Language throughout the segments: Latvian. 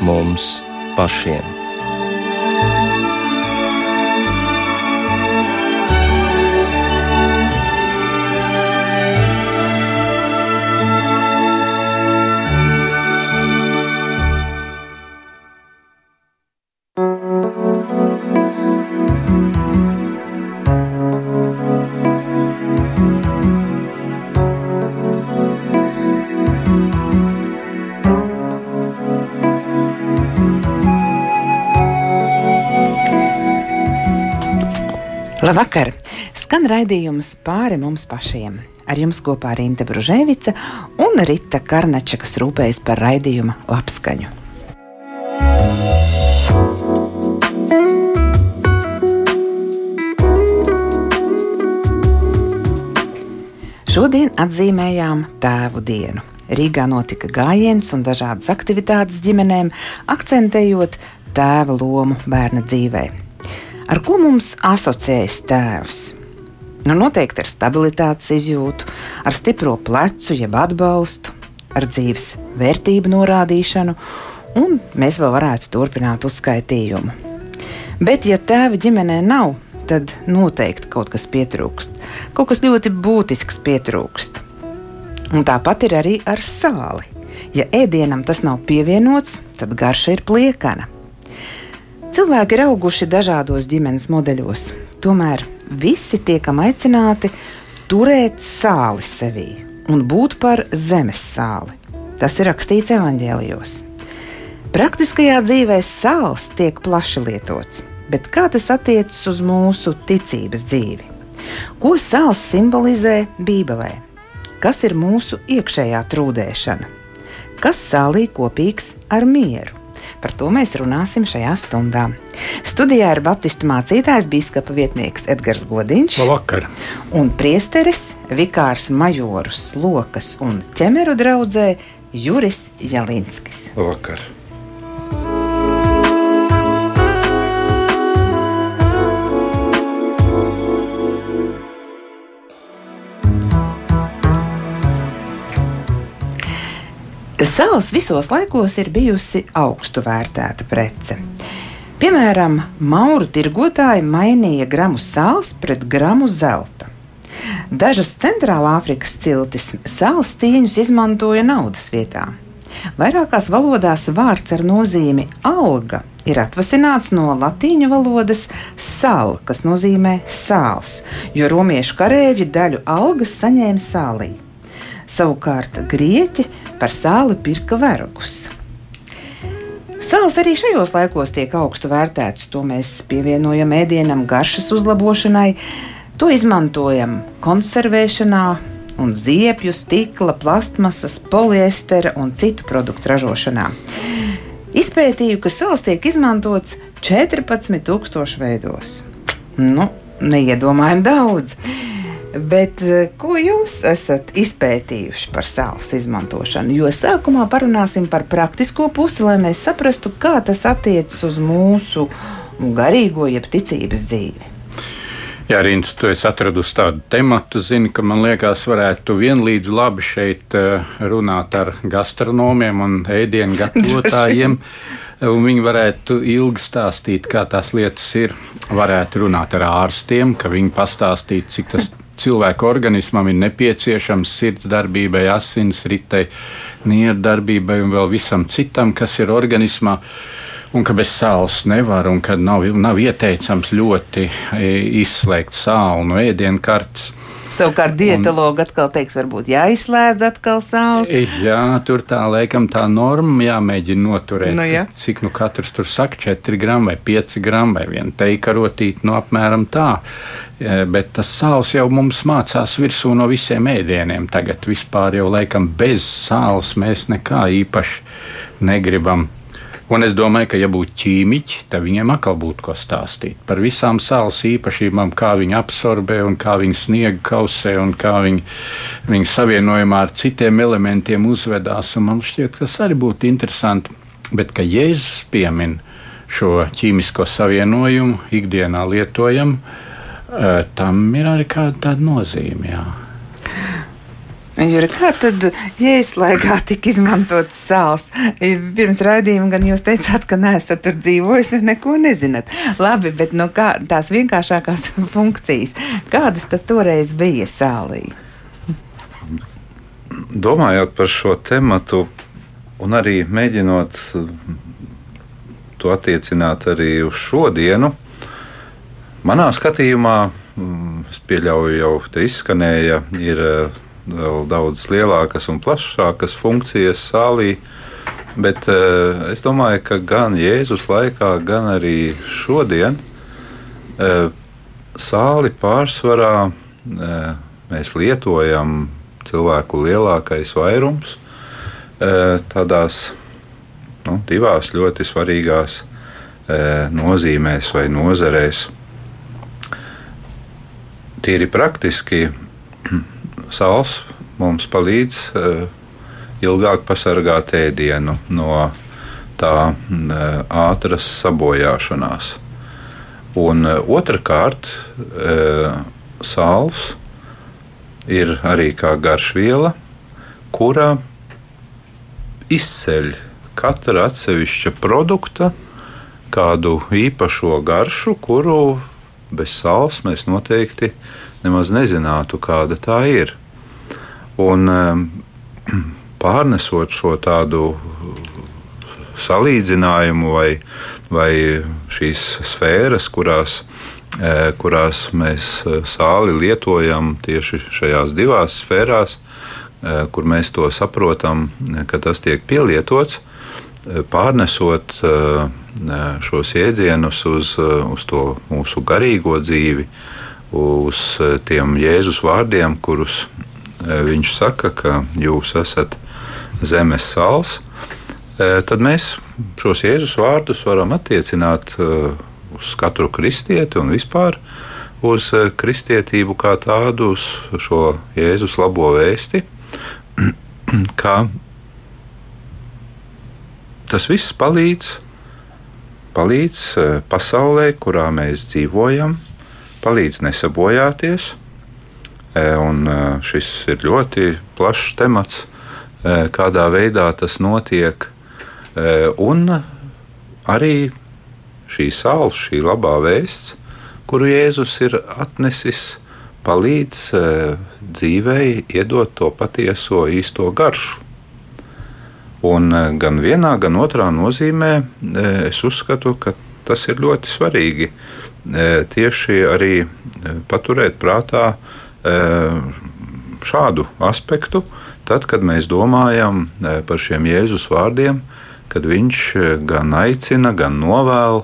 mums pašiem. Labvakar! Skan raidījums pāri mums pašiem. Ar jums kopā ir Rīta Brunēvica un Rita Karnača, kas rūpējas par raidījuma labskaņu. Šodien atzīmējām Tēvu dienu. Rīgā notika gājiens un dažādas aktivitātes ģimenēm, akcentējot tēva lomu bērna dzīvēm. Ar ko mums asociējas tēvs? Nu, noteikti ar stabilitātes izjūtu, ar stipro plecu, jeb atbalstu, ar dzīves vērtību norādīšanu, un mēs vēl varētu turpināt uzskaitījumu. Bet, ja tēva ģimenē nav, tad noteikti kaut kas pietrūkst. Kaut kas ļoti būtisks pietrūkst. Un tāpat ir arī ar sāli. Ja ēdienam tas nav pievienots, tad garša ir pliekana. Cilvēki ir auguši dažādos ģimenes modeļos, tomēr visi tiekam aicināti turēt sāli sevī un būt par zemes sāli. Tas ir rakstīts evaņģēlijos. Praktiskajā dzīvē sāls tiek plaši lietots, bet kā tas attiecas uz mūsu ticības dzīvi? Ko sāls simbolizē Bībelē? Kas ir mūsu iekšējā trūdēšana? Kas sālī kopīgs ar mieru? Par to mēs runāsim šajā stundā. Studijā ir Baptistu mācītājs, biskupa vietnieks Edgars Godiņš. Labvakar! Un priesteris, vikārs majorus, lokas un ķemeru draudzē Juris Jalinskis. Labvakar! Sāls visos laikos ir bijusi augstu vērtēta prece. Piemēram, mauru tirgotāji mainīja gramu sāls pret gramu zelta. Dažas centrālā Afrikas ciltis sāls tīņus izmantoja naudas vietā. Vairākās valodās vārds ar nozīmi alga ir atvasināts no latīņu valodas sal, kas nozīmē sāls, jo romiešu kareivji daļu algas saņēma sālī. Savukārt grieķi par sāli pirka vergus. Sāls arī šajos laikos tiek augstu vērtēts. To mēs pievienojam ēdienam, garšas uzlabošanai, to izmantojam konservēšanā, un ziepju, stikla, plastmasas, poliestera un citu produktu ražošanā. Izpētīju, ka sāls tiek izmantots 14,000 veidos. Nu, neiedomājami daudz. Bet eh, ko jūs esat izpētījuši par sāls izmantošanu? Jo sākumā parunāsim par praktisko pusi, lai mēs saprastu, kā tas attiecas uz mūsu garīgo, jeb ticības dzīvi. Jā, Rīns, tu esi atradusi tādu tematu, zini, ka man liekas, varētu vienlīdz labi šeit eh, runāt ar gastronomiem un ēdienu gatavotājiem. un viņi varētu ilgi stāstīt, kā tās lietas ir. Varētu runāt ar ārstiem, ka viņi pastāstītu, cik tas cilvēka organismam ir nepieciešams sirds darbībai, asins ritei, nieru darbībai un vēl visam citam, kas ir organismā. Un ka bez sāls nevar, un ka nav, nav ieteicams ļoti e, izslēgt sāli no ēdienkartes. Savukārt dietologi atkal teiks, varbūt jāizslēdz atkal sāls. Jā, tur tā laikam tā norma jāmēģina noturēt. Nu, ja. Cik nu katrs tur saka, 4 gramu vai 5 gramu vai viena teika rotīt, no nu, apmēram tā. Bet tas sāls jau mums mācās virsū no visiem ēdieniem. Tagad vispār jau laikam bez sāls mēs nekā īpaši negribam Un es domāju, ka, ja būtu ķīmiķi, tad viņiem atkal būtu ko stāstīt par visām sāls īpašībām, kā viņi absorbē un kā viņi sniega kausē un kā viņi, viņi savienojumā ar citiem elementiem uzvedās. Un man šķiet, ka tas arī būtu interesanti. Bet, ka Jēzus piemin šo ķīmisko savienojumu, ikdienā lietojam, eh, tam ir arī kāda nozīme. Jā. Juri, kā tad jēslaigā tika izmantots sāls? Pirms raidījuma gan jūs teicāt, ka neesat tur dzīvojis un neko nezināt. Labi, bet nu, kā, tās vienkāršākās funkcijas, kādas tad toreiz bija sālī? Domājot par šo tematu un arī mēģinot to attiecināt arī uz šodienu, manā skatījumā, es pieļauju, jau te izskanēja, ir vēl daudz lielākas un plašākas funkcijas sālī. Bet uh, es domāju, ka gan Jēzus laikā, gan arī šodien uh, sāli pārsvarā uh, mēs lietojam cilvēku lielākais vairums tādās nu, divās ļoti svarīgās nozīmēs vai nozarēs. Tīri praktiski sāls mums palīdz uh, ilgāk pasargāt ēdienu no tā uh, ātras sabojāšanās. Un uh, otrkārt, sāls ir arī kā garšviela, kura izceļ katra atsevišķa produkta kādu īpašo garšu, kuru bez sāls mēs noteikti nemaz nezinātu, kāda tā ir. Un um, pārnesot šo tādu salīdzinājumu vai, vai šīs sfēras, kurās, eh, kurās mēs eh, sāli lietojam tieši šajās divās sfērās, eh, kur mēs to saprotam, ka tas tiek pielietots, pārnesot šos jēdzienus uz, uz to mūsu garīgo dzīvi, uz tiem Jēzus vārdiem, kurus Eh, viņš saka, ka jūs esat zemes sāls, eh, tad mēs šos Jēzus vārdus varam attiecināt eh, uz katru kristieti un vispār uz kristietību kā tādu, uz šo Jēzus labo vēsti, ka tas viss palīdz, palīdz pasaulē, kurā mēs dzīvojam, palīdz nesabojāties un e, šis ir ļoti plašs temats, e, kādā veidā tas notiek. Un arī šī sāls, šī labā vēsts, kuru Jēzus ir atnesis, palīdz dzīvei iedot to patieso īsto garšu. Un gan vienā, gan otrā nozīmē es uzskatu, ka tas ir ļoti svarīgi tieši arī paturēt prātā šādu aspektu, tad, kad mēs domājam par šiem Jēzus vārdiem, kad viņš gan aicina, gan novēl,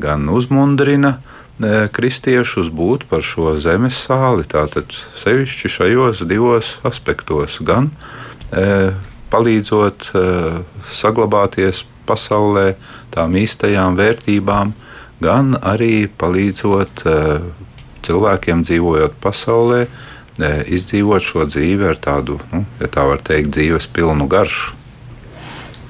gan uzmundrina kristiešus būt par šo zemes sāli. Tātad sevišķi šajos divos aspektos, gan palīdzot saglabāties pasaulē tām īstajām vērtībām, gan arī palīdzot cilvēkiem dzīvojot pasaulē, e, izdzīvot šo dzīvi ar tādu, nu, ja tā var teikt, dzīves pilnu garšu.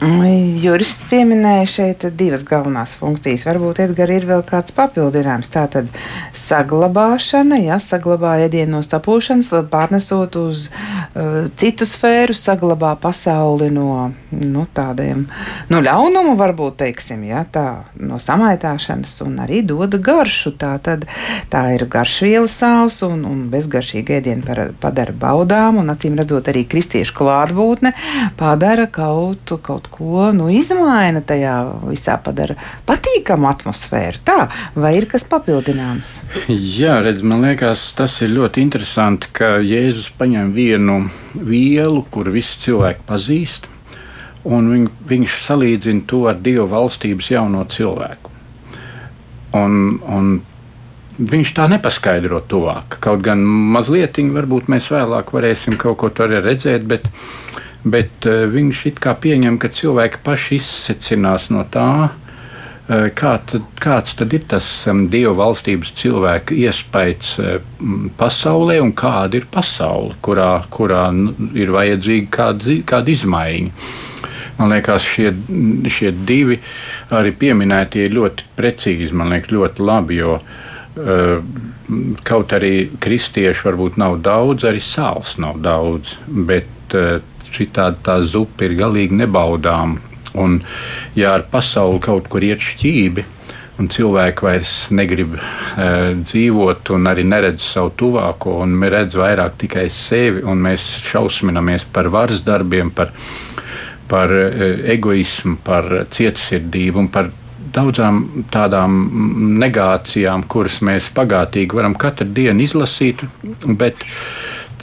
Jurists pieminēja šeit divas galvenās funkcijas. Varbūt Edgars ir vēl kāds papildinājums. Tā tad saglabāšana, ja saglabā ēdienu no sapūšanas, pārnesot uz uh, citu sfēru, saglabā pasauli no nu, tādiem nu, ļaunumu, varbūt teiksim, ja, tā, no samaitāšanas un arī dod garšu. Tā, tad, tā ir garšviela sāls un, un bezgaršīga ēdiena padara baudām un acīm redzot arī kristiešu klātbūtne padara kaut, kaut ko nu, izmaina tajā visā, padara patīkamu atmosfēru. Tā, vai ir kas papildināms? Jā, redz, man liekas, tas ir ļoti interesanti, ka Jēzus paņem vienu vielu, kur visi cilvēki pazīst, un viņ, viņš salīdzina to ar Dieva valstības jauno cilvēku. Un, un viņš tā nepaskaidro tuvāk. Kaut gan mazliet, varbūt mēs vēlāk varēsim kaut ko tādu redzēt, bet bet uh, viņš it kā pieņem, ka cilvēki paši izsecinās no tā, uh, kā tad, kāds tad ir tas um, dievu valstības cilvēka iespējas uh, pasaulē un kāda ir pasaule, kurā, kurā ir vajadzīga kāda, kāda izmaiņa. Man liekas, šie, šie divi arī pieminētie ir ļoti precīzi, man liekas, ļoti labi. Jo, uh, kaut arī kristiešu varbūt nav daudz, arī sāls nav daudz, bet šī tā zupa ir galīgi nebaudām. Un, ja ar pasauli kaut kur iet šķībi, un cilvēki vairs negrib e, dzīvot, un arī neredz savu tuvāko, un redz vairāk tikai sevi, un mēs šausminamies par varas darbiem, par, par e, egoismu, par cietsirdību un par daudzām tādām negācijām, kuras mēs pagātīgi varam katru dienu izlasīt. Bet,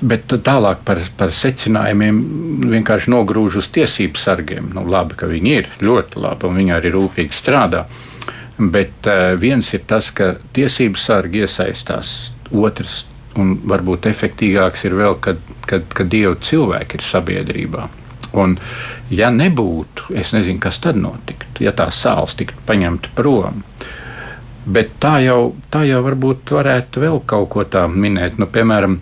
Bet tālāk par, par secinājumiem vienkārši nogrūž uz tiesību sargiem. Nu, labi, ka viņi ir ļoti labi un viņi arī rūpīgi strādā. Bet uh, viens ir tas, ka tiesību sargi iesaistās, otrs un varbūt efektīvāks ir vēl, kad, kad, kad dievu cilvēki ir sabiedrībā. Un, ja nebūtu, es nezinu, kas tad notiktu, ja tā sāls tiktu paņemta prom. Bet tā jau, tā jau varbūt varētu vēl kaut ko tādu minēt. Nu, piemēram,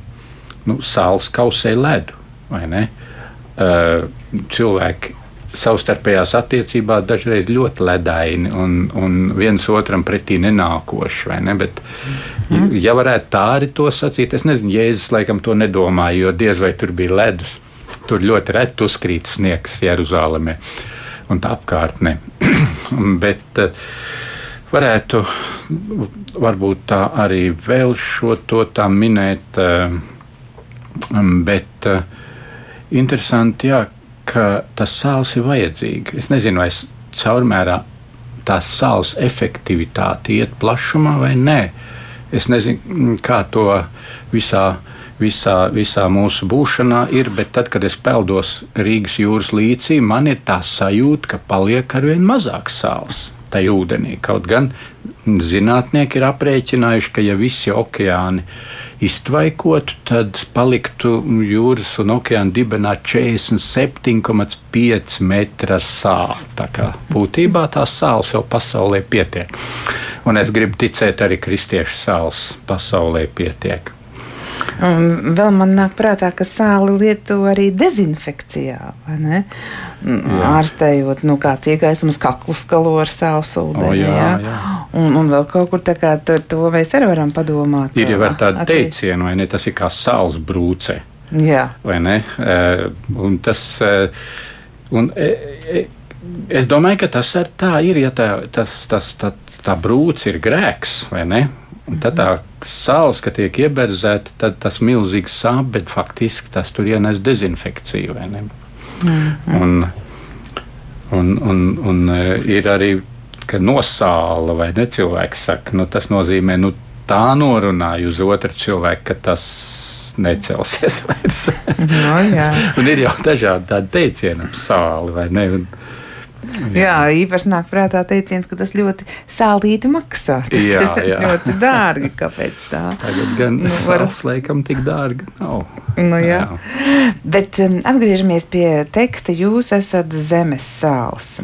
nu, sāls kausē ledu? Uh, cilvēki savstarpējās attiecībās dažreiz ļoti ledaini un, un viens otram pretī nenākoši. Ne? Bet, mm. ja varētu tā arī to sacīt, es nezinu, Jēzus laikam to nedomāja, jo diez vai tur bija ledus. Tur ļoti reti uzkrīt sniegs Jeruzalemē un tā apkārtnē. Bet uh, varētu varbūt tā arī vēl šo to tā minēt, uh, bet uh, interesanti, jā, ka tas sāls ir vajadzīgs. Es nezinu, vai caurmērā tās sāls efektivitāte iet plašumā vai nē. Es nezinu, kā to visā visā, visā mūsu būšanā ir, bet tad, kad es peldos Rīgas jūras līcī, man ir tā sajūta, ka paliek arvien mazāk sāls tajā ūdenī. Kaut gan zinātnieki ir aprēķinājuši, ka ja visi okeāni iztvaikotu, tad paliktu jūras un okeāna dibenā 47,5 metra sāla. Tā kā būtībā tās sāls jau pasaulē pietiek. Un es gribu ticēt, arī kristiešu sāls pasaulē pietiek. Un vēl man nāk prātā, ka sāli lieto arī dezinfekcijā. Ārstējot, nu, kāds iegaisums kaklu skalo ar sāls ūdeni. O, jā, jā. jā. Un, un vēl kaut kur tā kā tur, to mēs arī varam padomāt. Ir jau ar tādu teicienu, vai ne? Tas ir kā sāls brūce. Jā. Vai ne? Un tas, un es domāju, ka tas ar tā ir, ja tā, tas, tas, tā, tā brūce ir grēks, vai ne? Un tad tā sāls, kad tiek ieberzēta, tad tas milzīgs sāp, bet faktiski tas tur ienes dezinfekciju. Mm -hmm. un, un, un, un e, ir arī nosāla vai ne cilvēks saka, nu, tas nozīmē, nu, tā norunāja uz otru cilvēku, ka tas necelsies vairs. no, un ir jau dažādi tādi teicieni sāli vai ne. Un, Jā, īpaši nāk prātā teiciens, ka tas ļoti sālīti maksā. Tas jā, jā. ļoti dārgi. Kāpēc tā? Tagad gan nu, var... sāls laikam tik dārgi nav. Nu, jā. jā. Bet um, atgriežamies pie teksta. Jūs esat zemes sāls.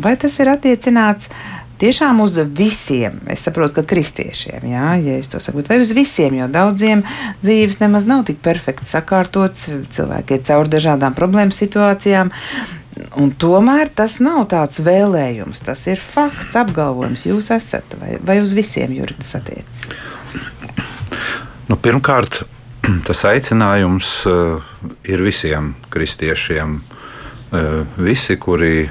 Vai tas ir attiecināts? tiešām uz visiem. Es saprotu, ka kristiešiem, jā, ja es to saku, vai uz visiem, jo daudziem dzīves nemaz nav tik perfekti sakārtots, cilvēki iet cauri dažādām problēmu situācijām. Un tomēr tas nav tāds vēlējums, tas ir fakts, apgalvojums. Jūs esat vai, vai uz visiem juridiski attiecas? Nu, pirmkārt, tas aicinājums uh, ir visiem kristiešiem. Uh, visi, kuri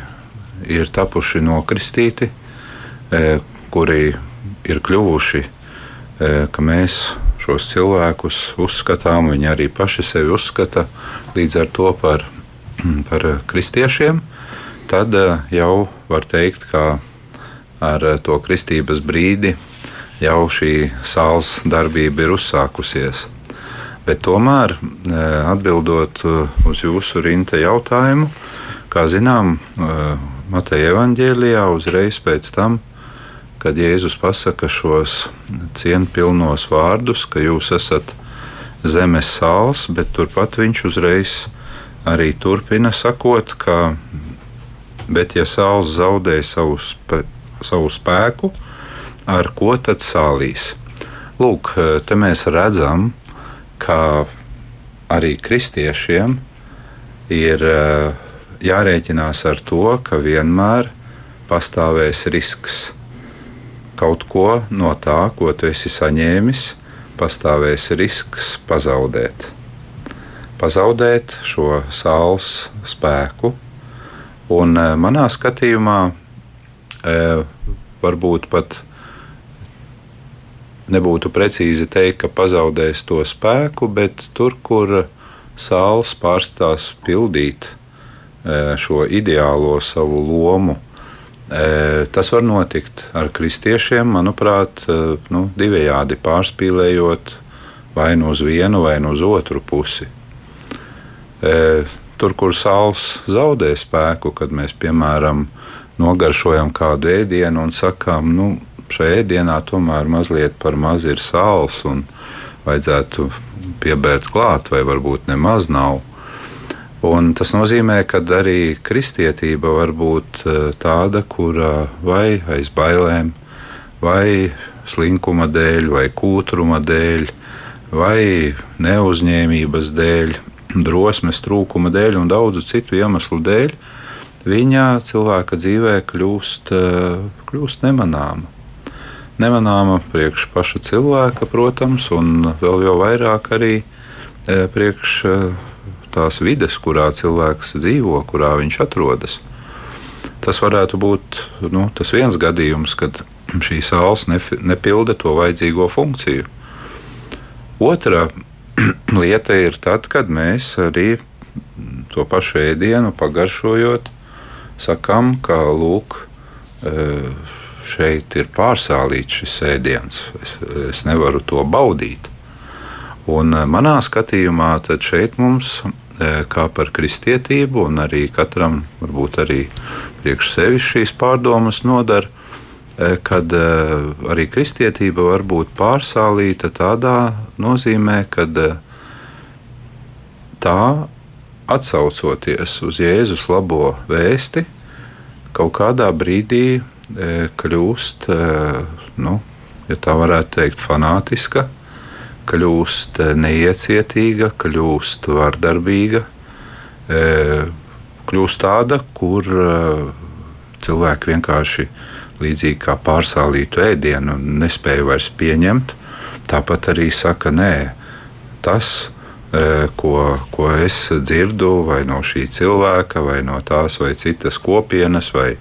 ir tapuši nokristīti, uh, kuri ir kļuvuši, uh, ka mēs šos cilvēkus uzskatām, viņi arī paši sevi uzskata līdz ar to par par kristiešiem, tad eh, jau var teikt, ka ar to kristības brīdi jau šī sāls darbība ir uzsākusies. Bet tomēr, atbildot uz jūsu rinta jautājumu, kā zinām, Mateja evanģēlijā uzreiz pēc tam, kad Jēzus pasaka šos cienpilnos vārdus, ka jūs esat zemes sāls, bet turpat viņš uzreiz arī turpina sakot, ka, bet ja saules zaudē savu, spē, savu spēku, ar ko tad sālīs? Lūk, te mēs redzam, ka arī kristiešiem ir eh, jārēķinās ar to, ka vienmēr pastāvēs risks kaut ko no tā, ko tu esi saņēmis, pastāvēs risks pazaudēt. Pazaudēt šo saules spēku, un manā skatījumā varbūt pat nebūtu precīzi teikt, ka pazaudēs to spēku, bet tur, kur saules pārstās pildīt šo ideālo savu lomu, Tas var notikt ar kristiešiem, manuprāt, nu, divējādi pārspīlējot vai nu uz vienu, vai nu uz otru pusi. Tur, kur saules zaudē spēku, kad mēs, piemēram, nogaršojam kādu ēdienu un sakām, nu, šajā ēdienā tomēr mazliet par maz ir sāls un vajadzētu piebērt klāt, vai varbūt nemaz nav. Un tas nozīmē, ka arī kristietība var būt eh, tāda, kura vai aiz bailēm, vai slinkuma dēļ, vai kūtruma dēļ, vai neuzņēmības dēļ, drosmes trūkuma dēļ un daudzu citu iemeslu dēļ, viņa cilvēka dzīvē kļūst, eh, kļūst nemanāma. Nemanāma priekš paša cilvēka, protams, un vēl jau vairāk arī eh, priekš tās vides, kurā cilvēks dzīvo, kurā viņš atrodas. Tas varētu būt nu, tas viens gadījums, kad šī saules nepilda to vajadzīgo funkciju. Otra lieta ir tad, kad mēs arī to pašu ēdienu pagaršojot, sakām, ka lūk, e, šeit ir pārsālīts šis ēdiens. Es, es nevaru to baudīt. Un e, manā skatījumā šeit mums kā par kristietību, un arī katram varbūt arī priekš sevis šīs pārdomas nodara, kad arī kristietība var būt pārsālīta tādā nozīmē, ka tā atsaucoties uz Jēzus labo vēsti, kaut kādā brīdī kļūst, nu, ja tā varētu teikt, fanātiska kļūst neiecietīga, kļūst vardarbīga, e, kļūst tāda, kur e, cilvēki vienkārši līdzīgi kā pārsālītu ēdienu nespēja vairs pieņemt. Tāpat arī saka, nē, tas, ko, ko es dzirdu vai no šī cilvēka, vai no tās vai citas kopienas, vai,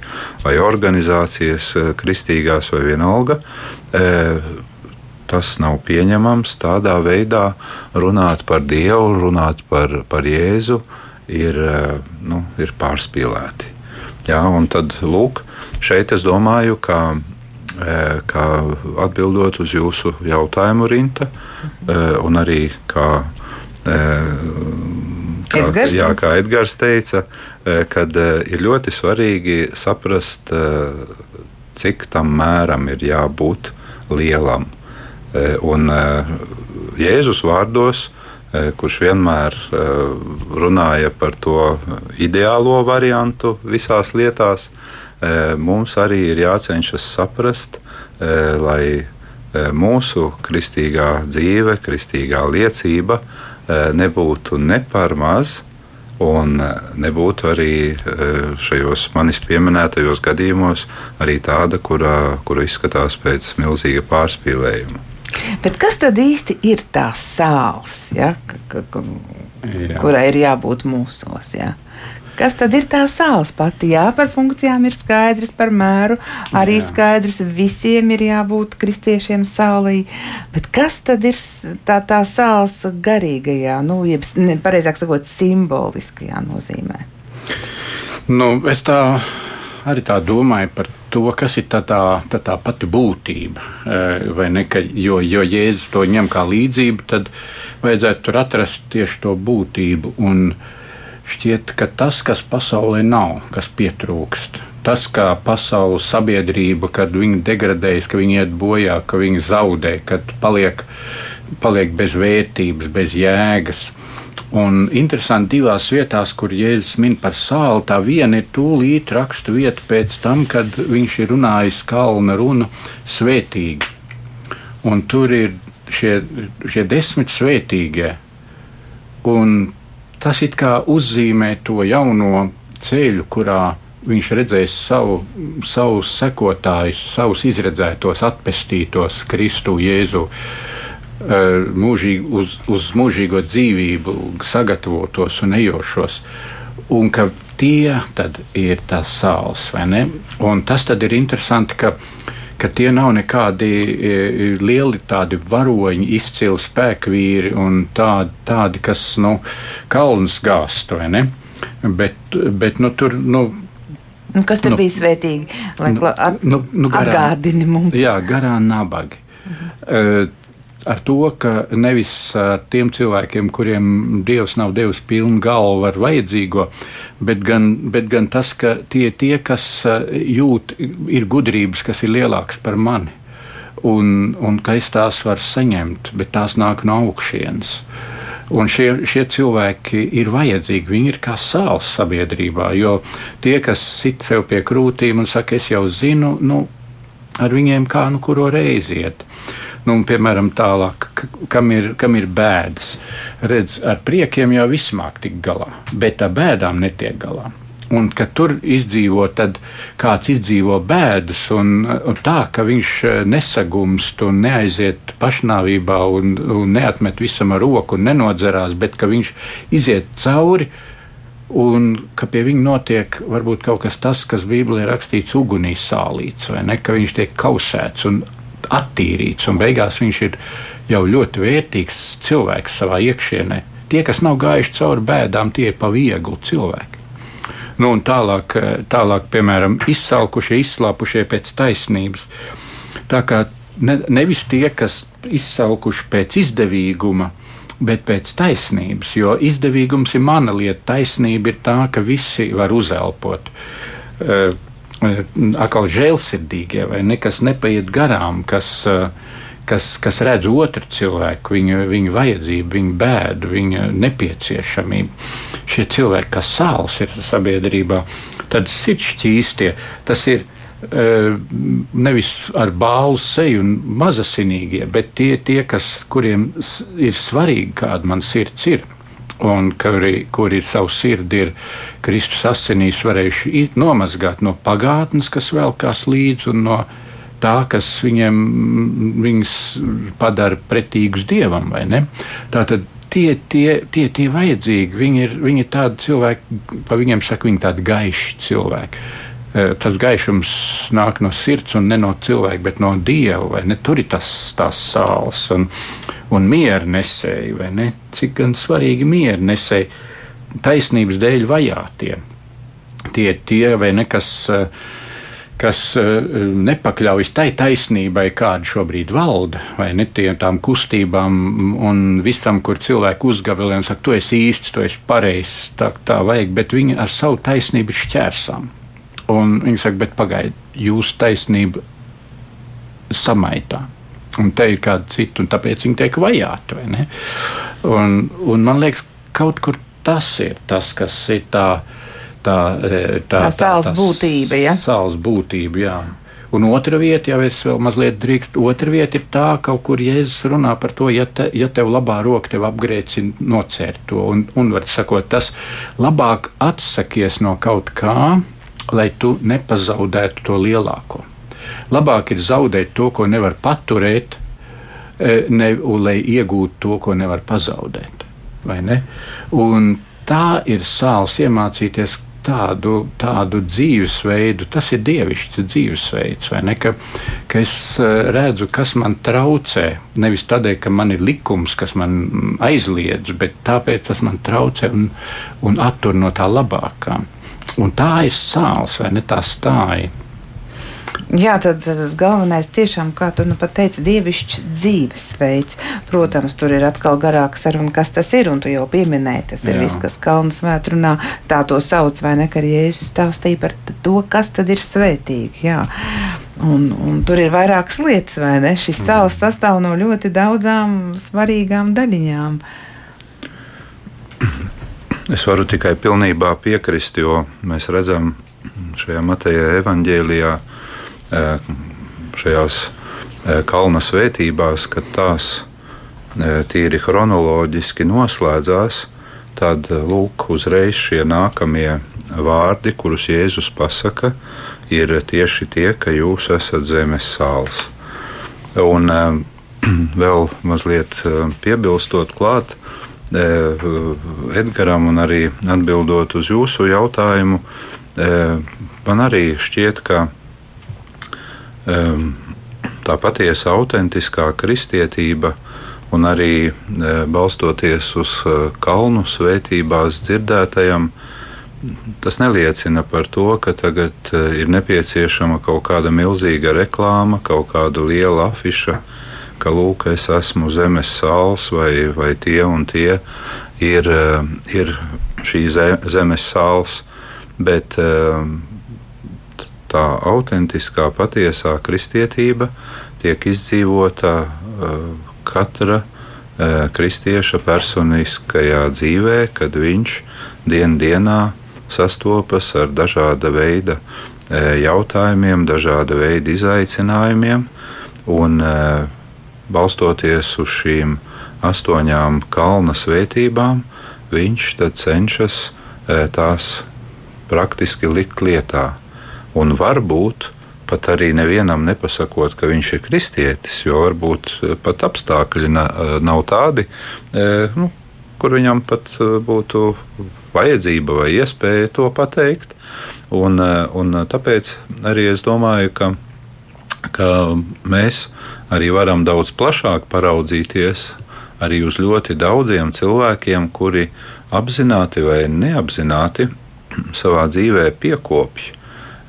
vai organizācijas, kristīgās vai vienalga, tas nav pieņemams. Tādā veidā runāt par Dievu, runāt par, par Jēzu ir, eh, nu, ir pārspīlēti. Jā, un tad, lūk, šeit es domāju, ka, eh, ka atbildot uz jūsu jautājumu, Rinta, eh, un arī kā, kā, Edgars. jā, kā Edgars teica, kad ir ļoti svarīgi saprast, cik tam mēram ir jābūt lielam. E, un e, Jēzus vārdos, e, kurš vienmēr runāja par to ideālo variantu visās lietās, mums arī ir jācenšas saprast, lai mūsu kristīgā dzīve, kristīgā liecība nebūtu ne par maz, un nebūtu arī šajos manis pieminētajos gadījumos tāda, kura, kura izskatās pēc milzīga pārspīlējuma. Bet kas tad īsti ir tās sāls, ja, kurai ir jābūt mūsos? Ja? Kas tad ir tā sāls pati? Jā, par funkcijām ir skaidrs, par mēru arī Jā. skaidrs. Visiem ir jābūt kristiešiem sālī. Bet kas tad ir tā, tā sāls garīgajā, nu, jeb, pareizāk sakot, simboliskajā nozīmē? Nu, es tā arī tā domāju par to, kas ir tā, tā, tā, tā pati būtība. E, ne, ka, jo, jo Jēzus to ņem kā līdzību, tad vajadzētu tur atrast tieši to būtību. Un šķiet, ka tas, kas pasaulē nav, kas pietrūkst, tas, kā pasaules sabiedrība, kad viņi degradējas, ka viņi iet bojā, ka viņi zaudē, kad paliek, paliek bez vērtības, bez jēgas Un interesanti divās vietās, kur Jēzus min par sāli, tā viena ir tūlīt rakstu vieta pēc tam, kad viņš ir runājis kalna runu svētīgi. Un tur ir šie, šie desmit svētīgie. Un tas it kā uzzīmē to jauno ceļu, kurā viņš redzēs savu, savus sekotājus, savus izredzētos, atpestītos Kristu Jēzu. Mūžīgi, uz, uz mūžīgo dzīvību sagatavotos un ejošos. Un ka tie ir tās sāls, vai ne? Un tas ir interesanti, ka, ka tie nav nekādi lieli tādi varoņi, izcili spēkvīri un tādi, tādi kas nu, kalnus gāzt, vai ne? Bet, bet nu, tur. Nu, Nu, kas tur nu, bija svētīgi? Lai nu, at, nu, nu, garā, atgādini mums. Jā, garā nabagi. Mhm. Uh, ar to, ka nevis tiem cilvēkiem, kuriem Dievs nav devis pilnu galvu ar vajadzīgo, bet gan, bet gan tas, ka tie, tie, kas jūt, ir gudrības, kas ir lielākas par mani, un, un ka es tās varu saņemt, bet tās nāk no augšienes. Un šie, šie cilvēki ir vajadzīgi. Viņi ir kā sāls sabiedrībā. Jo tie, kas sit sev pie krūtīm un saka, es jau zinu, nu, ar viņiem kā nu kuru reizi iet. Nu, un, piemēram, tālāk, kam ir, kam ir bēdas. Redz, ar priekiem jau viss māk tikt galā, bet ar bēdām netiek galā. Un ka tur izdzīvo, tad kāds izdzīvo bēdas, un, un tā, ka viņš eh, nesagumst un neaiziet pašnāvībā un, un neatmet visam ar roku un nenodzerās, bet ka viņš iziet cauri. Un ka pie viņa notiek varbūt kaut kas tāds, kas Bībelē ir rakstīts ugunīs sālīts, vai ne? Ka viņš tiek kausēts un attīrīts, un beigās viņš ir jau ļoti vērtīgs cilvēks savā iekšienē. Tie, kas nav gājuši cauri bēdām, tie ir pa viegli cilvēki. Nu, tālāk, tālāk, piemēram, izsalkušie, izslāpušie pēc taisnības. Tā kā ne, nevis tie, kas izsalkuši pēc izdevīguma, bet pēc taisnības. Jo izdevīgums ir mana lieta, taisnība ir tā, ka visi var uzelpot. Uh, atkal žēlsirdīgie, vai nekas nepaiet garām, kas, kas, kas redz otru cilvēku, viņa, viņa vajadzību, viņa bēdu, viņa nepieciešamību. Šie cilvēki, kas sāls ir sabiedrībā, tad sirdsķīstie, tas ir nevis ar bālu seju un mazasinīgie, bet tie, tie kas, kuriem ir svarīgi, kāda man sirds ir un kuri, kuri savu sirdi ir Kristus asinīs varējuši nomazgāt no pagātnes, kas velkās līdzi, un no tā, kas viņiem viņus padara pretīgus dievam. Tātad tie, tie, tie, tie vajadzīgi, viņi ir, viņi ir tādi cilvēki, pa viņiem saka, viņi tādi gaiši cilvēki. Eh, tas gaišums nāk no sirds un ne no cilvēka, bet no dieva. Tur ir tas sāls un, un miera nesēji, ne? Cik gan svarīgi miera nesēji taisnības dēļ vajātie. Tie ir tie, vai ne, kas, eh, eh, nepakļaujas tai taisnībai, kāda šobrīd valda, vai ne tām kustībām un visam, kur cilvēki uzgavilē un saka, tu esi īsts, tu esi pareizs, tā, tā vajag, bet viņi ar savu taisnību šķērsām. Un viņi saka, bet pagaidiet, jūsu taisnība samaitā. Un te ir kāda cita, un tāpēc viņi tiek vajāti. Un, un man liekas, kaut kur tas ir tas, kas ir tā. Tā, e, tā, tā sāls būtība. Ja? Sāls būtība, jā. Un otra vieta, ja es vēl mazliet drīkstu, otra vieta ir tā, kaut kur Jēzus runā par to, ja, te, ja tev labā roka tev apgrēcina nocērt to. Un, un var sakot, tas labāk atsakies no kaut kā, lai tu nepazaudētu to lielāko. Labāk ir zaudēt to, ko nevar paturēt, e, ne, un lai iegūtu to, ko nevar pazaudēt. Un tā ir sāls iemācīties tādu, tādu dzīvesveidu, tas ir dievišķs dzīvesveids, vai ne? Ka, ka es e, redzu, kas man traucē. Nevis tādēļ, ka man ir likums, kas man aizliedz, bet tāpēc tas man traucē un, un attur no tā labākā. Un tā ir sāls, vai ne tā stāja. Jā, tad tas galvenais tiešām, kā tu nu pat teici, dievišķs dzīvesveids. Protams, tur ir atkal garāka saruna, kas tas ir, un tu jau pieminēji, tas Jā. ir viss, kas kalnas vētrunā tā to sauc, vai ne, ka Jēzus stāstīja par to, kas tad ir svētīgi. Jā. Un, un tur ir vairākas lietas, vai ne? Šis sāls sastāv no ļoti daudzām svarīgām daļiņām. Es varu tikai pilnībā piekrist, jo mēs redzam šajā Mateja evaņģēlijā, eh, šajās eh, kalna svētībās, ka tās eh, tīri chronoloģiski noslēdzās, tad lūk, uzreiz šie nākamie vārdi, kurus Jēzus pasaka, ir tieši tie, ka jūs esat zemes sāls. Un vēl mazliet piebilstot klāt Edgaram un arī atbildot uz jūsu jautājumu, man arī šķiet, ka tā patiesa autentiskā kristietība un arī balstoties uz kalnu svētībās dzirdētajam, tas neliecina par to, ka tagad ir nepieciešama kaut kāda milzīga reklāma, kaut kāda liela afiša, ka lūk, es esmu zemes sāls vai, vai tie un tie ir, eh, ir šī zemes sāls, bet eh, tā autentiskā, patiesā kristietība tiek izdzīvota eh, katra kristieša personiskajā dzīvē, kad viņš dien dienā sastopas ar dažāda veida jautājumiem, dažāda veida izaicinājumiem. Un balstoties uz šīm astoņām kalna svētībām, viņš cenšas e, tās praktiski likt lietā. Un varbūt pat arī nevienam nepasakot, ka viņš ir kristietis, jo varbūt e, pat apstākļi e, nav tādi, nu, kur viņam pat būtu vajadzība vai iespēja to pateikt. Un, un tāpēc arī es domāju, ka, ka mēs arī varam daudz plašāk paraudzīties arī uz ļoti daudziem cilvēkiem, kuri apzināti vai neapzināti savā dzīvē piekopja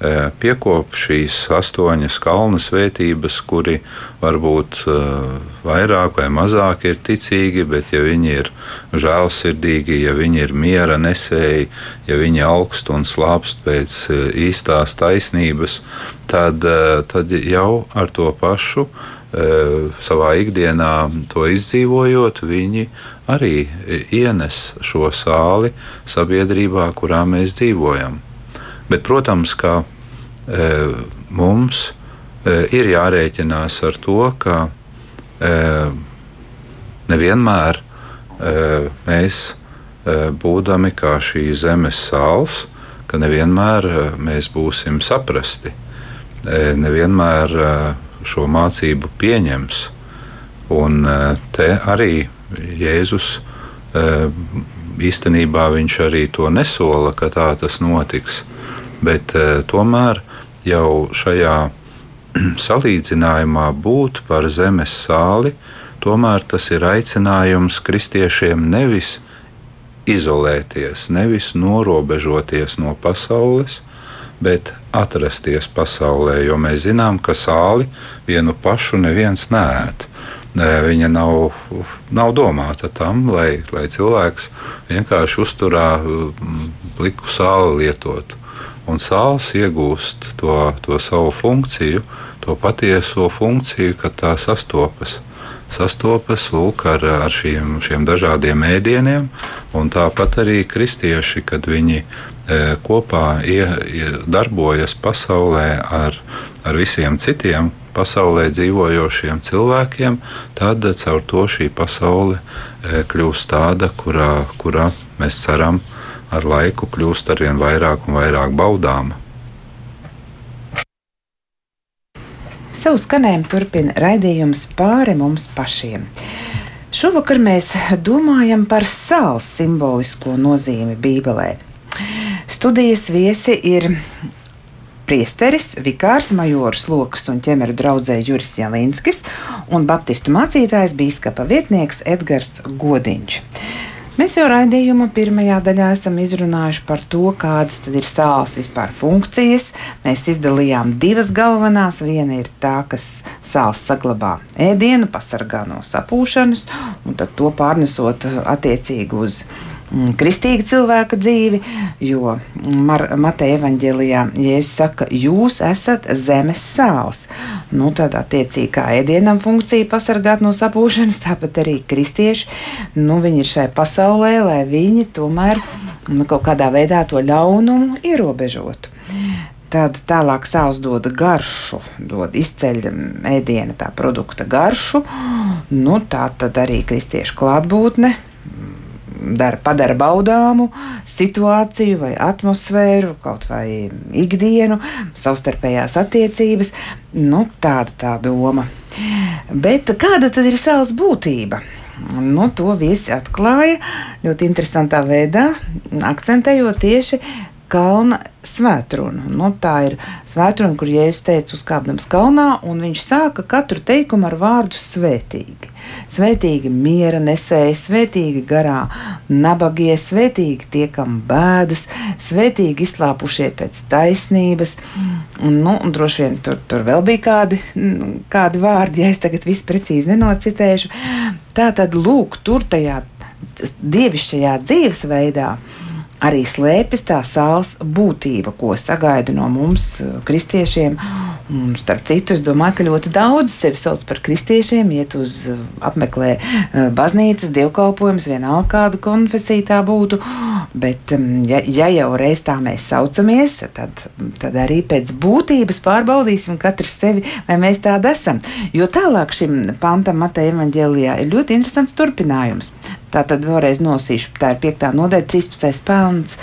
Eh, piekop šīs astoņas kalnu svētības, kuri varbūt eh, vairāk vai mazāk ir ticīgi, bet ja viņi ir žēlsirdīgi, ja viņi ir miera nesēji, ja viņi augst un slāpst pēc eh, īstās taisnības, tad, tad jau ar to pašu savā ikdienā to izdzīvojot, viņi arī ienes šo sāli sabiedrībā, kurā mēs dzīvojam. Bet, protams, ka e, mums e, ir jārēķinās ar to, ka e, nevienmēr e, mēs, e, būdami kā šī zemes sāls, ka nevienmēr e, mēs būsim saprasti, e, nevienmēr e, šo mācību pieņems. Un e, te arī Jēzus e, īstenībā viņš arī to nesola, ka tā tas notiks bet uh, tomēr jau šajā salīdzinājumā būt par zemes sāli, tomēr tas ir aicinājums kristiešiem nevis izolēties, nevis norobežoties no pasaules, bet atrasties pasaulē, jo mēs zinām, ka sāli vienu pašu neviens nēd. Viņa nav, nav domāta tam, lai, lai cilvēks vienkārši uzturā pliku sāli lietotu un sāls iegūst to, to savu funkciju, to patieso funkciju, kad tā sastopas. Sastopas lūk, ar, ar šiem, šiem dažādiem ēdieniem, un tāpat arī kristieši, kad viņi kopā ie, ie, darbojas pasaulē ar, ar visiem citiem pasaulē dzīvojošiem cilvēkiem, tad caur to šī pasaule e, kļūst tāda, kurā, kurā mēs ceram, ar laiku kļūst arvien vairāk un vairāk baudāma. Savu skanējumu turpina raidījums pāri mums pašiem. Šovakar mēs domājam par sāls simbolisko nozīmi Bībelē. Studijas viesi ir priesteris, vikārs majors Lokas un ķemeru draudzē Juris Jalinskis un baptistu mācītājs bīskapa vietnieks Edgars Godiņš. Mēs jau raidījuma pirmajā daļā esam izrunājuši par to, kādas ir sāls vispār funkcijas. Mēs izdalījām divas galvenās. Viena ir tā, kas sāls saglabā ēdienu, pasargā no sapūšanas, un to pārnesot attiecīgi uz Mm, kristīga cilvēka dzīvi, jo Mateja evanģēlijā Jēzus saka, jūs esat zemes sāls. Nu, tad, attiecīgi, kā ēdienam funkcija pasargāt no sapūšanas, tāpat arī kristieši, nu, viņi ir šai pasaulē, lai viņi tomēr nu, kaut kādā veidā to ļaunumu ierobežotu. Tad tālāk sāls dod garšu, dod izceļ ēdiena tā produkta garšu. Nu, tā tad arī kristiešu klātbūtne dara, padara baudāmu situāciju vai atmosfēru, kaut vai ikdienu, savstarpējās attiecības. Nu, tāda tā doma. Bet kāda tad ir savas būtība? Nu, to viesi atklāja ļoti interesantā veidā, akcentējot tieši kalna svētrunu. Nu, tā ir svētruna, kur Jēzus teica uzkāpdams kalnā, un viņš sāka katru teikumu ar vārdu svētīgi. Svētīgi miera nesēji, svētīgi garā nabagie, svētīgi tie, kam bēdas, svētīgi izslāpušie pēc taisnības. Nu, un droši vien tur, tur vēl bija kādi, kādi vārdi, ja es tagad visu precīzi nenocitēšu. Tā tad lūk, tur tajā dievišķajā dzīvesveidā arī slēpjas tā sāls būtība, ko sagaida no mums, eh, kristiešiem. Un, starp citu, es domāju, ka ļoti daudz sevi sauc par kristiešiem, iet uz eh, apmeklē eh, baznīcas, dievkalpojumus, vienalga kādu konfesiju tā būtu. Bet, mm, ja, ja jau reiz tā mēs saucamies, tad, tad arī pēc būtības pārbaudīsim katrs sevi, vai mēs tādi esam. Jo tālāk šim pantam Mateja evaņģēlijā ir ļoti interesants turpinājums. Tā tad vēlreiz nosīšu, tā ir 5. nodaļa, 13. pāns.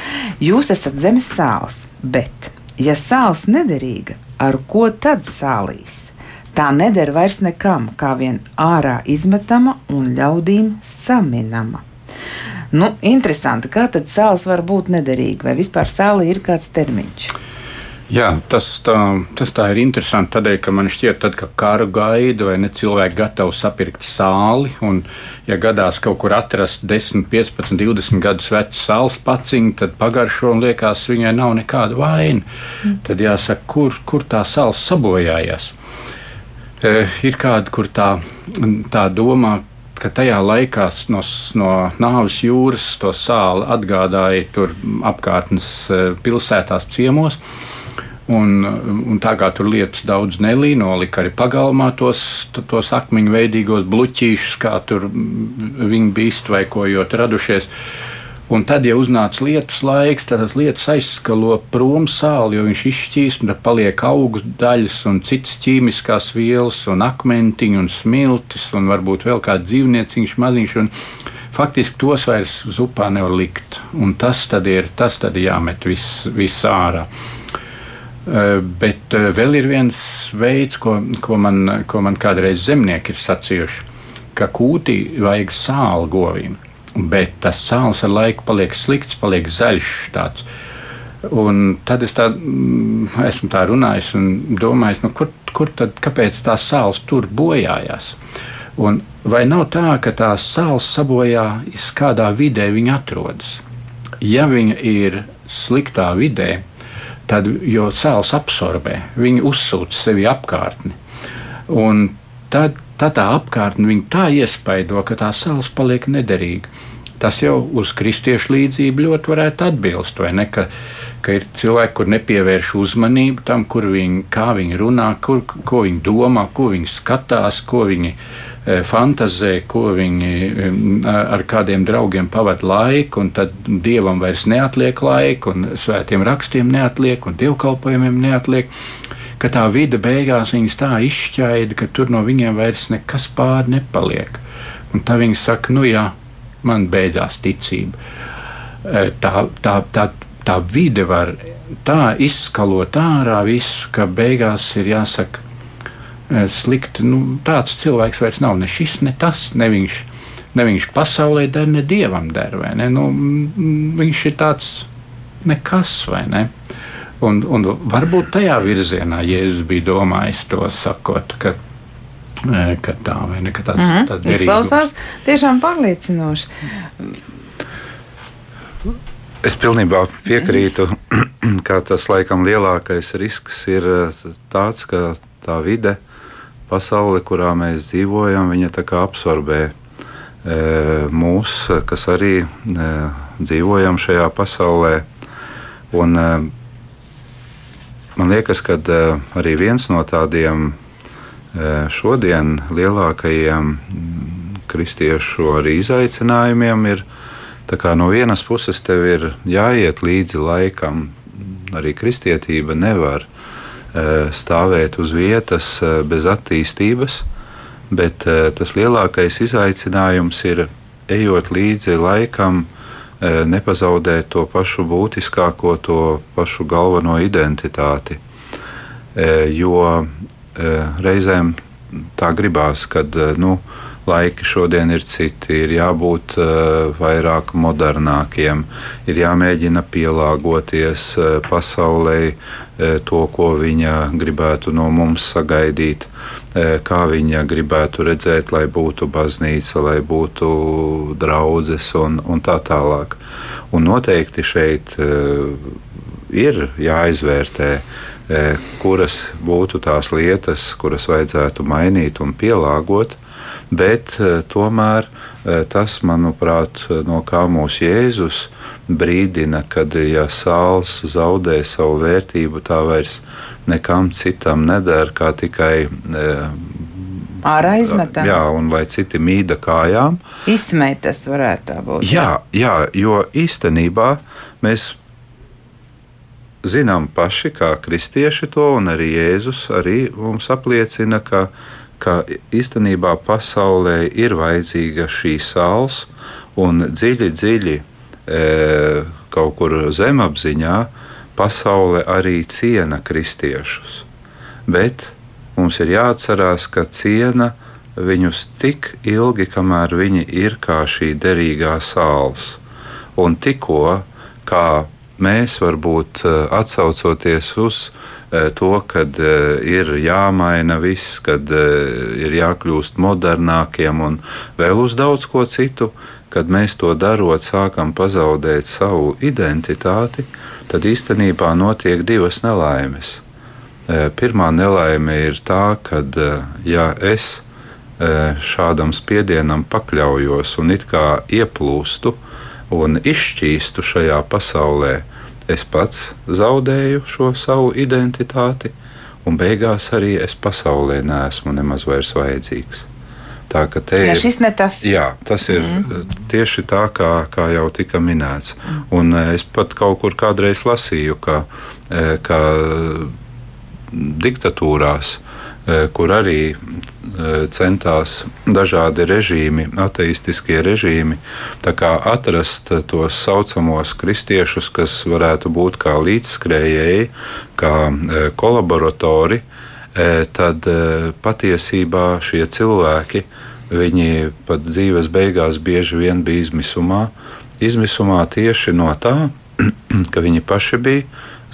Jūs esat zemes sāls, bet, ja sāls nederīga, ar ko tad sālīs? Tā neder vairs nekam, kā vien ārā izmetama un ļaudīm saminama. Nu, interesanti, kā tad sāls var būt nederīga, vai vispār sāli ir kāds termiņš? Jā, tas tā, tas tā ir interesanti. Tādēļ, ka man šķiet, tad, ka karu gaida vai ne cilvēki gatavi sapirkt sāli, un, ja gadās kaut kur atrast 10, 15, 20 gadus vecu sāls paciņu, tad pagaršo un liekas, viņai nav nekāda vaina. Mm. Tad jāsaka, kur, kur tā sāls sabojājās. E, ir kāda, kur tā, tā domā, ka tajā laikā no, no nāves jūras to sāli atgādāja tur apkārtnes e, pilsētās ciemos. Un, un tā kā tur lietas daudz nelīja, nolika arī pagalmā tos, tos akmeņu veidīgos bluķīšus, kā tur viņi bija iztvaikojot radušies. Un tad, ja uznāca lietus laiks, tad tas lietus aizskalo prom sāli, jo viņš izšķīst, un tad paliek augu daļas un citas ķīmiskās vielas, un akmentiņi, un smiltis, un varbūt vēl kāds dzīvnieciņš maziņš. Un faktiski tos vairs uz upā nevar likt. Un tas tad ir, tas tad jāmet viss vis ārā. Eh, bet eh, vēl ir viens veids, ko, ko, man, ko man kādreiz zemnieki ir sacījuši, ka kūtī vajag sāli govīm, bet tas sāls ar laiku paliek slikts, paliek zaļš. Tāds. Un tad es tā, mm, esmu tā runājis un domājis, nu, kur, kur tad, kāpēc tās sāls tur bojājās? Un vai nav tā, ka tās sāls sabojājas kādā vidē viņa atrodas? Ja viņa ir sliktā vidē, tad, jo sāls absorbē, viņi uzsūta sevi apkārtni. Un tad, tad tā apkārtne viņa tā iespaido, ka tā sāls paliek nederīga. Tas jau uz kristiešu līdzību ļoti varētu atbilst, ne? Ka, ka ir cilvēki, kur nepievērš uzmanību tam, viņi, kā viņi runā, kur, ko viņi domā, ko viņi skatās, ko viņi E, fantazē, ko viņi e, ar kādiem draugiem pavadīja laiku, tad dievam vairs neatliek laika, un svētiem rakstiem neatliek, un dievkalpojumiem neatliek. Tā vide beigās viņas tā izšķaida, ka tur no viņiem vairs nekas pāri nepaliek. Un tā viņi saka, nu jā, man beidzās ticība. E, tā, tā, tā, tā vide var tā izskalot ārā visu, ka beigās ir jāsaka, Eh, slikti. Nu, tāds cilvēks vairs nav ne šis, ne tas, ne viņš. Ne viņš pasaulē der, ne dievam der. Ne? Nu, viņš ir tāds nekas, vai ne? Un, un varbūt tajā virzienā Jēzus bija domājis to sakot, ka, eh, ka tā vai ne, ka tas, mm -hmm. tas izklausās tiešām pārliecinoši. Es pilnībā piekrītu, ka tas laikam lielākais risks ir eh, tāds, ka tā vide pasaule, kurā mēs dzīvojam, viņa tā kā absorbē e, mūs, kas arī e, dzīvojam šajā pasaulē. Un, man liekas, ka arī viens no tādiem šodien lielākajiem kristiešu arī izaicinājumiem ir, no vienas puses tev ir jāiet līdzi laikam, arī kristietība nevar Eh, stāvēt uz vietas eh, bez attīstības, bet eh, tas lielākais izaicinājums ir ejot līdzi laikam, nepazaudēt to pašu būtiskāko, to pašu galveno identitāti. Jo reizēm tā gribās, kad nu, laiki šodien ir citi, ir jābūt uh, vairāk modernākiem, ir jāmēģina pielāgoties pasaulē, to, ko viņa gribētu no mums sagaidīt, kā viņa gribētu redzēt, lai būtu baznīca, lai būtu draudzes un, un tā tālāk. Un noteikti šeit ir jāizvērtē kuras būtu tās lietas, kuras vajadzētu mainīt un pielāgot bet eh, tomēr eh, tas, manuprāt, no kā mūsu Jēzus brīdina, kad ja sāls zaudē savu vērtību, tā vairs nekam citam neder, kā tikai ārā izmetam. Jā, un lai citi mīda kājām. Izsmēt tas varētu tā būt. Jā, jā, jo īstenībā mēs zinām paši, kā kristieši to, un arī Jēzus arī mums apliecina, ka ka īstenībā pasaulē ir vajadzīga šī sāls un dziļi, dziļi e, kaut kur zemapziņā pasaule arī ciena kristiešus. Bet mums ir jāatcerās, ka ciena viņus tik ilgi, kamēr viņi ir kā šī derīgā sāls. Un tikko kā mēs varbūt e, atsaucoties uz Eh, to, ka eh, ir jāmaina viss, kad eh, ir jākļūst modernākiem un vēl uz daudz ko citu, kad mēs to darot, sākam pazaudēt savu identitāti, tad īstenībā notiek divas nelaimes. Pirmā nelaime ir tā, ka ja es šādam spiedienam pakļaujos un it kā ieplūstu un izšķīstu šajā pasaulē, es pats zaudēju šo savu identitāti, un beigās arī es pasaulē neesmu nemaz vairs vajadzīgs. Tā ka te ja ir tas. Jā, tas ir mm. tieši tā, kā, kā jau tika minēts. Mm. Un eh, es pat kaut kur kādreiz lasīju, ka, eh, ka diktatūrās, kur arī centās dažādi režīmi, ateistiskie režīmi, atrast tos saucamos kristiešus, kas varētu būt kā līdzskrējēji, kā e, kolaboratori, tad patiesībā šie cilvēki, viņi pat dzīves beigās bieži vien bija izmisumā, izmisumā tieši no tā, ka viņi paši bija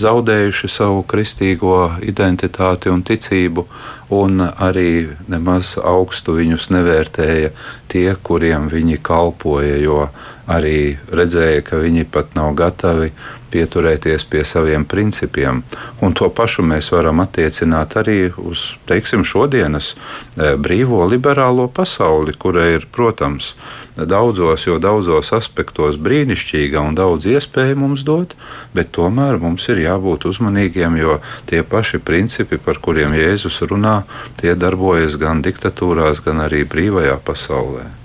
zaudējuši savu kristīgo identitāti un ticību, un arī nemaz augstu viņus nevērtēja tie, kuriem viņi kalpoja, jo arī redzēja, ka viņi pat nav gatavi pieturēties pie saviem principiem. Un to pašu mēs varam attiecināt arī uz teiksim, šodienas eh, brīvo liberālo pasauli, kura ir, protams, daudzos, jo daudzos aspektos brīnišķīga un daudz iespēju mums dot, bet tomēr mums ir jābūt uzmanīgiem, jo tie paši principi, par kuriem Jēzus runā, tie darbojas gan diktatūrās, gan arī brīvajā pasaulē.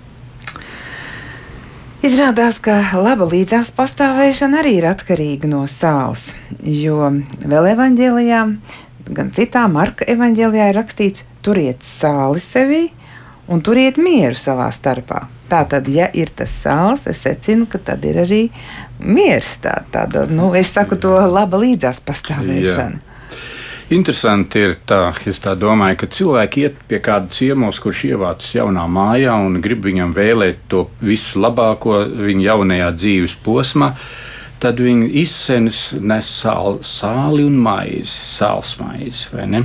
Izrādās, ka laba līdzās pastāvēšana arī ir atkarīga no sāls, jo vēl evanģēlijā, gan citā Marka evanģēlijā ir rakstīts, turiet sāli sevī un turiet mieru savā starpā. Tātad, ja ir tas sāls, es secinu, ka tad ir arī miers. Tā, tāda, nu, es saku to laba līdzās pastāvēšana. Jā. Interesanti ir tā, es tā domāju, ka cilvēki iet pie kāda ciemos, kurš ievācas jaunā mājā un grib viņam vēlēt to vislabāko viņa jaunajā dzīves posmā. Tad viņi izsēnas nes sāli, sāli un maizi, sāls maizi, vai ne?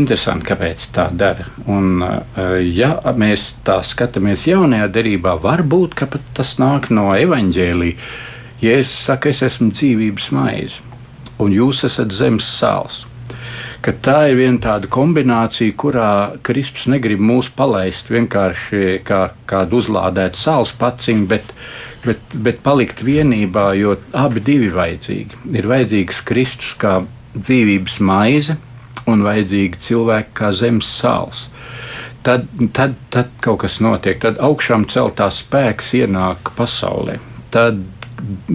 Interesanti, kāpēc tā dara. Un, eh, ja mēs tā skatāmies jaunajā derībā, varbūt tas nāk no evaņģēlīja. Jēzus saka, es esmu dzīvības maize, un jūs esat zemes sāls ka tā ir viena tāda kombinācija, kurā Kristus negrib mūs palaist vienkārši kā kādu uzlādētu sāls paciņu, bet, bet, bet palikt vienībā, jo abi divi vajadzīgi. Ir vajadzīgs Kristus kā dzīvības maize un vajadzīgi cilvēki kā zemes sāls. Tad, tad, tad kaut kas notiek, tad augšām celtās spēks ienāk pasaulē. Tad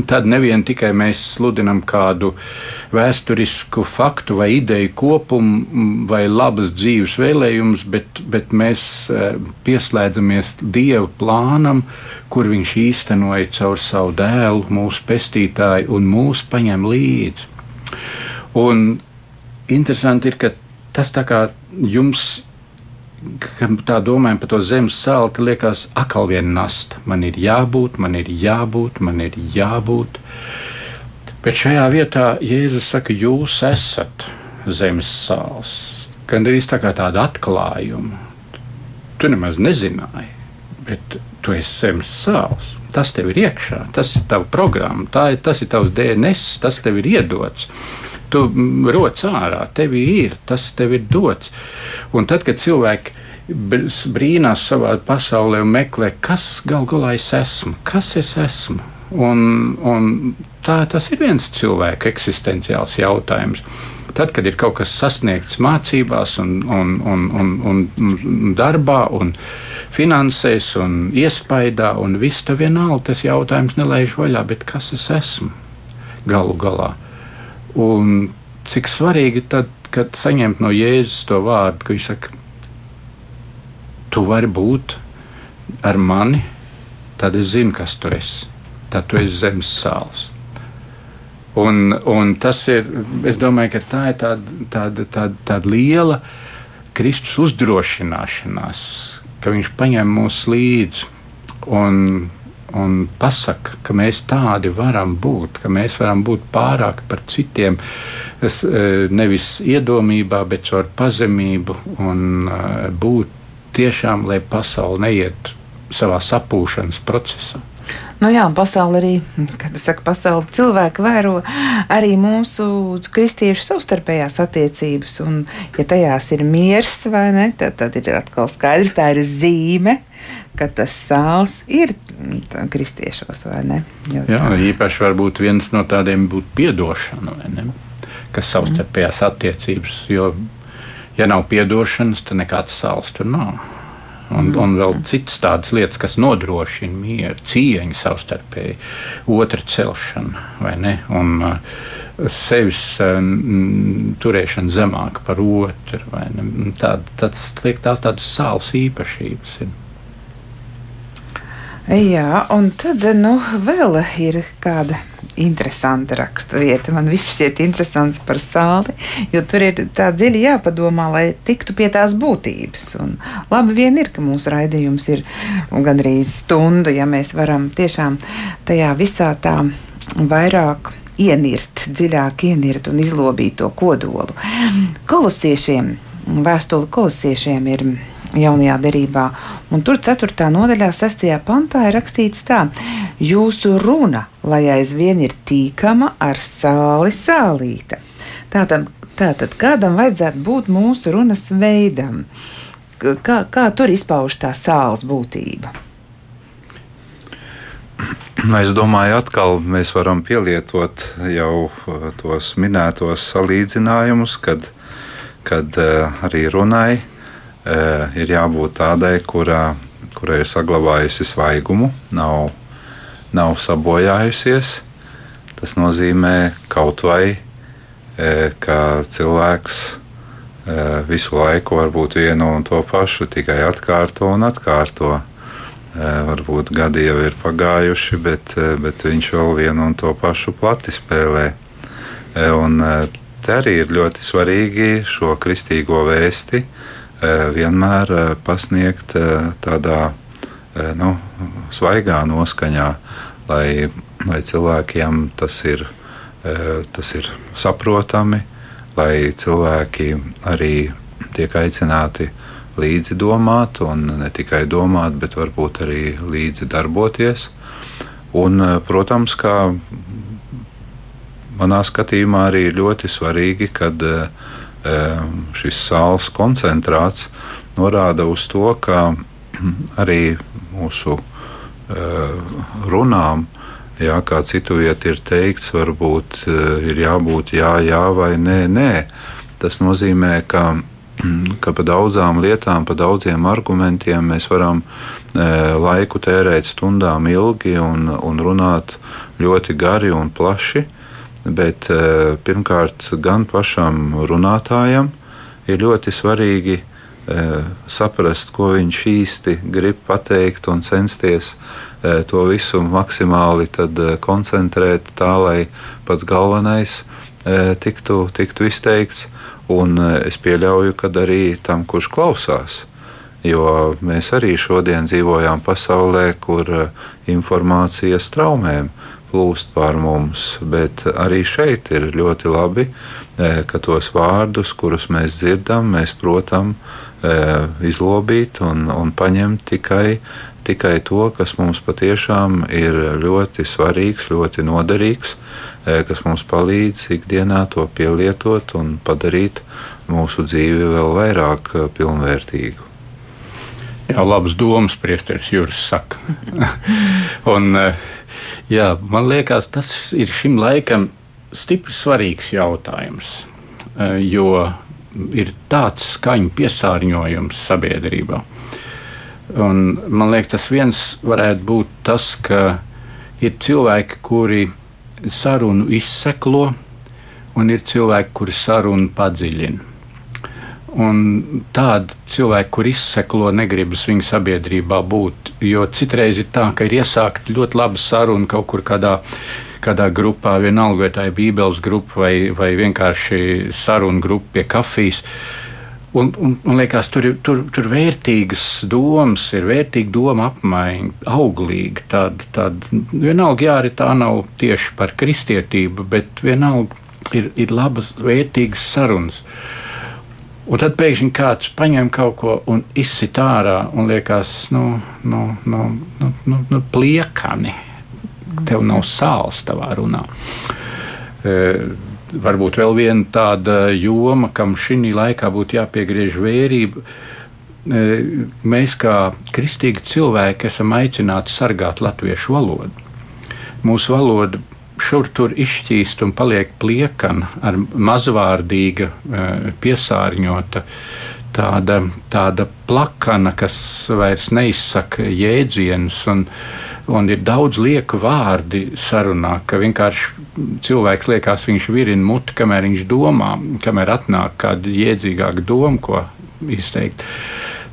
tad nevien tikai mēs sludinam kādu vēsturisku faktu vai ideju kopumu vai labas dzīves vēlējumus, bet, bet mēs e, pieslēdzamies Dieva plānam, kur Viņš īstenoja caur savu dēlu, mūsu pestītāju, un mūs paņem līdzi. Un interesanti ir, ka tas tā kā jums kad tā domājam par to zemes sāli, liekas, atkal viena nasta. Man ir jābūt, man ir jābūt, man ir jābūt. Bet šajā vietā Jēzus saka, jūs esat zemes sāls. Gan arī tā kā tāda atklājuma. Tu nemaz nezināji, bet tu esi zemes sāls. Tas tev ir iekšā, tas ir tavs programma, ir, tas ir tavs DNS, tas tev ir iedots. Tu roc ārā, tev ir, tas tev ir dots. Un tad, kad cilvēki brīnās savā pasaulē un meklē, kas gal galā es esmu, kas es esmu. Un, un tā, tas ir viens cilvēka eksistenciāls jautājums. Tad, kad ir kaut kas sasniegts mācībās, un, un, un, un, un darbā, un finansēs, un iespaidā, un viss tā vienalga, tas jautājums nelaiž vaļā, bet kas es esmu galu galā? Un cik svarīgi tad, kad saņemt no Jēzus to vārdu, ka viņš saka, tu vari būt ar mani, tad es zinu, kas tu esi. Tad tu esi zemes sāls. Un, un tas ir, es domāju, ka tā ir tāda, tāda, tāda, tāda liela Kristus uzdrošināšanās, ka viņš paņem mūs līdzi un, un pasaka, ka mēs tādi varam būt, ka mēs varam būt pārāki par citiem. Es, e, nevis iedomībā, bet caur pazemību un e, būt tiešām, lai pasaule neiet savā sapūšanas procesā. Nu jā, pasaule arī, kad saka, pasaule cilvēki vēro arī mūsu kristiešu savstarpējās attiecības. Un, ja tajās ir miers vai ne, tad, tad ir atkal skaidrs, tā ir zīme, ka tas sāls ir kristiešos vai ne. Jo jā, tā... īpaši varbūt viens no tādiem būtu piedošana vai ne, kas savstarpējās attiecības, jo ja nav piedošanas, tad nekāds sāls tur nav. Un, un vēl citas tādas lietas, kas nodrošina mieru, cieņu savstarpēji, otra celšana vai ne. Un, uh, Sevis uh, turēšana zemāk par otru. Tā, tas liek tās tādas sāls īpašības. Ir. Jā, un tad nu, vēl ir kāda interesanta raksturvieta. Man viss šķiet interesants par sāli, jo tur ir tā dziļi jāpadomā, lai tiktu pie tās būtības. Un labi vien ir, ka mūsu raidījums ir gandrīz stundu, ja mēs varam tiešām tajā visā tā vairāk ienirt, dziļāk ienirt un izlobīt to kodolu. Kolosiešiem, vēstuli kolosiešiem ir jaunajā derībā. Un tur 4. nodaļā, 6. pantā ir rakstīts tā: Jūsu runa, lai aizvien ir tīkama ar sāli sālīta. Tātad, tātad kādam vajadzētu būt mūsu runas veidam? Kā, kā tur izpauž tā sāls būtība? Es domāju, atkal mēs varam pielietot jau uh, tos minētos salīdzinājumus, kad, kad uh, arī runai Eh, ir jābūt tādai, kurā, kurai ir saglabājusi svaigumu, nav, nav sabojājusies. Tas nozīmē kaut vai, eh, ka cilvēks eh, visu laiku varbūt vienu un to pašu tikai atkārto un atkārto. Varbūt gadi jau ir pagājuši, bet, bet viņš vēl vienu un to pašu plati spēlē. Un te arī ir ļoti svarīgi šo kristīgo vēsti Eh, vienmēr eh, pasniegt eh, tādā nu, svaigā noskaņā, lai, lai cilvēkiem tas ir, tas ir saprotami, lai cilvēki arī tiek aicināti līdzi domāt, un ne tikai domāt, bet varbūt arī līdzi darboties. Un, protams, kā manā skatījumā arī ļoti svarīgi, kad uh, šis saules koncentrāts norāda uz to, ka arī mūsu runām, jā, kā citu vietu ir teikts, varbūt ir jābūt jā, jā vai nē, nē. Tas nozīmē, ka, ka pa daudzām lietām, pa daudziem argumentiem mēs varam laiku tērēt stundām ilgi un, un runāt ļoti gari un plaši. Bet eh, pirmkārt, gan pašam runātājam ir ļoti svarīgi eh, saprast, ko viņš īsti grib pateikt un censties eh, to visu maksimāli koncentrēt tā, lai pats galvenais tiktu, tiktu izteikts. Un es pieļauju, ka arī tam, kurš klausās, Jo mēs arī šodien dzīvojam pasaulē, kur informācija straumēm plūst pār mums, bet arī šeit ir ļoti labi, ka tos vārdus, kurus mēs dzirdam, mēs protam izlobīt un, un paņemt tikai tikai to, kas mums patiešām ir ļoti svarīgs, ļoti noderīgs, e, kas mums palīdz ikdienā to pielietot un padarīt mūsu dzīvi vēl vairāk pilnvērtīgu. Jā, labas domas, Priesteris Juris saka. un, e, jā, man liekas, tas ir šim laikam stipri svarīgs jautājums, jo ir tāds skaņu piesārņojums sabiedrībā. Un man liekas, tas viens varētu būt tas, ka ir cilvēki, kuri sarunu izseklo, un ir cilvēki, kuri sarunu padziļina. Tādi cilvēki, kur izseklo, negribas viņa sabiedrībā būt. Jo citreiz ir tā, ka ir iesākta ļoti laba saruna kaut kur kādā, kādā grupā, vienalga vai tā ir Bībeles grupa vai, vai vienkārši saruna grupa pie kafijas. Uh, Un, un, un liekas, tur ir tur, tur vērtīgas domas, ir vērtīga doma apmaiņa, auglīga. Tāda, tāda, vienalga, jā, arī tā nav tieši par kristietību, bet vienalga ir, ir labas, vērtīgas sarunas. Un tad pēkšņi kāds paņem kaut ko un izsit ārā un liekas, nu, nu, nu, nu, nu, nu pliekani. Tev nav sāls tavā runā. E, varbūt vēl viena tāda joma, kam šī laikā būtu jāpiegriež vērība. E, mēs, kā kristīgi cilvēki, esam aicināti sargāt latviešu valodu. Mūsu valoda šur tur izšķīst un paliek pliekana, ar mazvārdīga, e, piesārņota, tāda, tāda plakana, kas vairs neizsaka jēdzienus. Un, un ir daudz lieku vārdi sarunā, ka vienkārši cilvēks liekas, viņš virina muti, kamēr viņš domā, kamēr atnāk kāda jēdzīgāka doma, ko izteikt.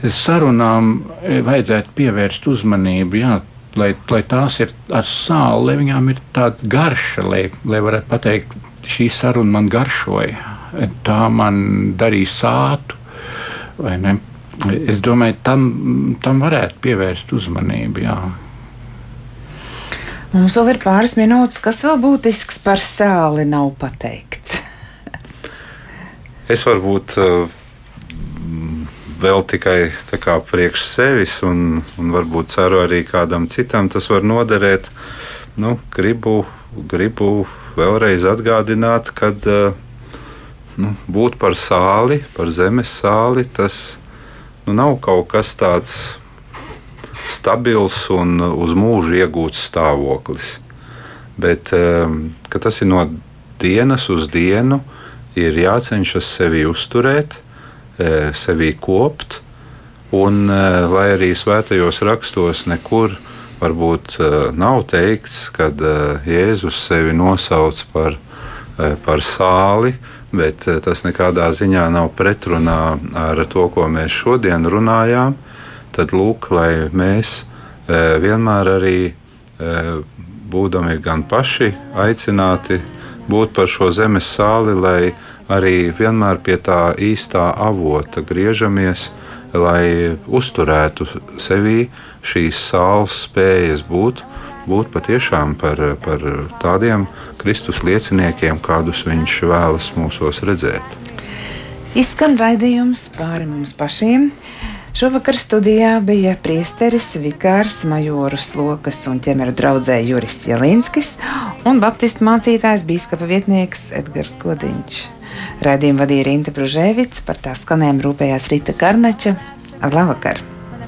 Sarunām eh, vajadzētu pievērst uzmanību, jā, lai, lai tās ir ar sāli, lai viņām ir tāda garša, lai, lai varētu pateikt, šī saruna man garšoja, tā man darīja sātu. Es domāju, tam, tam varētu pievērst uzmanību. Jā. Mums vēl ir pāris minūtes, kas vēl būtisks par sāli nav pateikts. es varbūt uh, vēl tikai kā, priekš sevis, un, un varbūt ceru arī kādam citam tas var noderēt. Nu, gribu, gribu vēlreiz atgādināt, ka uh, nu, būt par sāli, par zemes sāli, tas nu, nav kaut kas tāds stabils un uz mūžu iegūts stāvoklis. Bet ehm, tas ir no dienas uz dienu, ir jācenšas sevi uzturēt, e, sevi kopt. Un, e, lai arī svētajos rakstos nekur varbūt e, nav teikts, ka Jēzus sevi nosauc par, par sāli, bet tas nekādā ziņā nav pretrunā ar to, ko mēs šodien runājām tad lūk, lai mēs vienmēr arī būdami gan paši aicināti būt par šo zemes sāli, lai arī vienmēr pie tā īstā avota griežamies, lai uzturētu sevī šīs sāls spējas būt, būt patiešām par, par tādiem Kristus lieciniekiem, kādus viņš vēlas mūsos redzēt. Izskan raidījums pāri mums pašiem. Šovakar studijā bija priesteris Vikārs Majorus Lokas un ķemeru draudzē Juris Jelinskis un baptistu mācītājs bīskapa vietnieks Edgars Kodiņš. Raidījumu vadīja Rīta Bružēvics, par tā skanējumu rūpējās Rīta Karnača. Labvakar!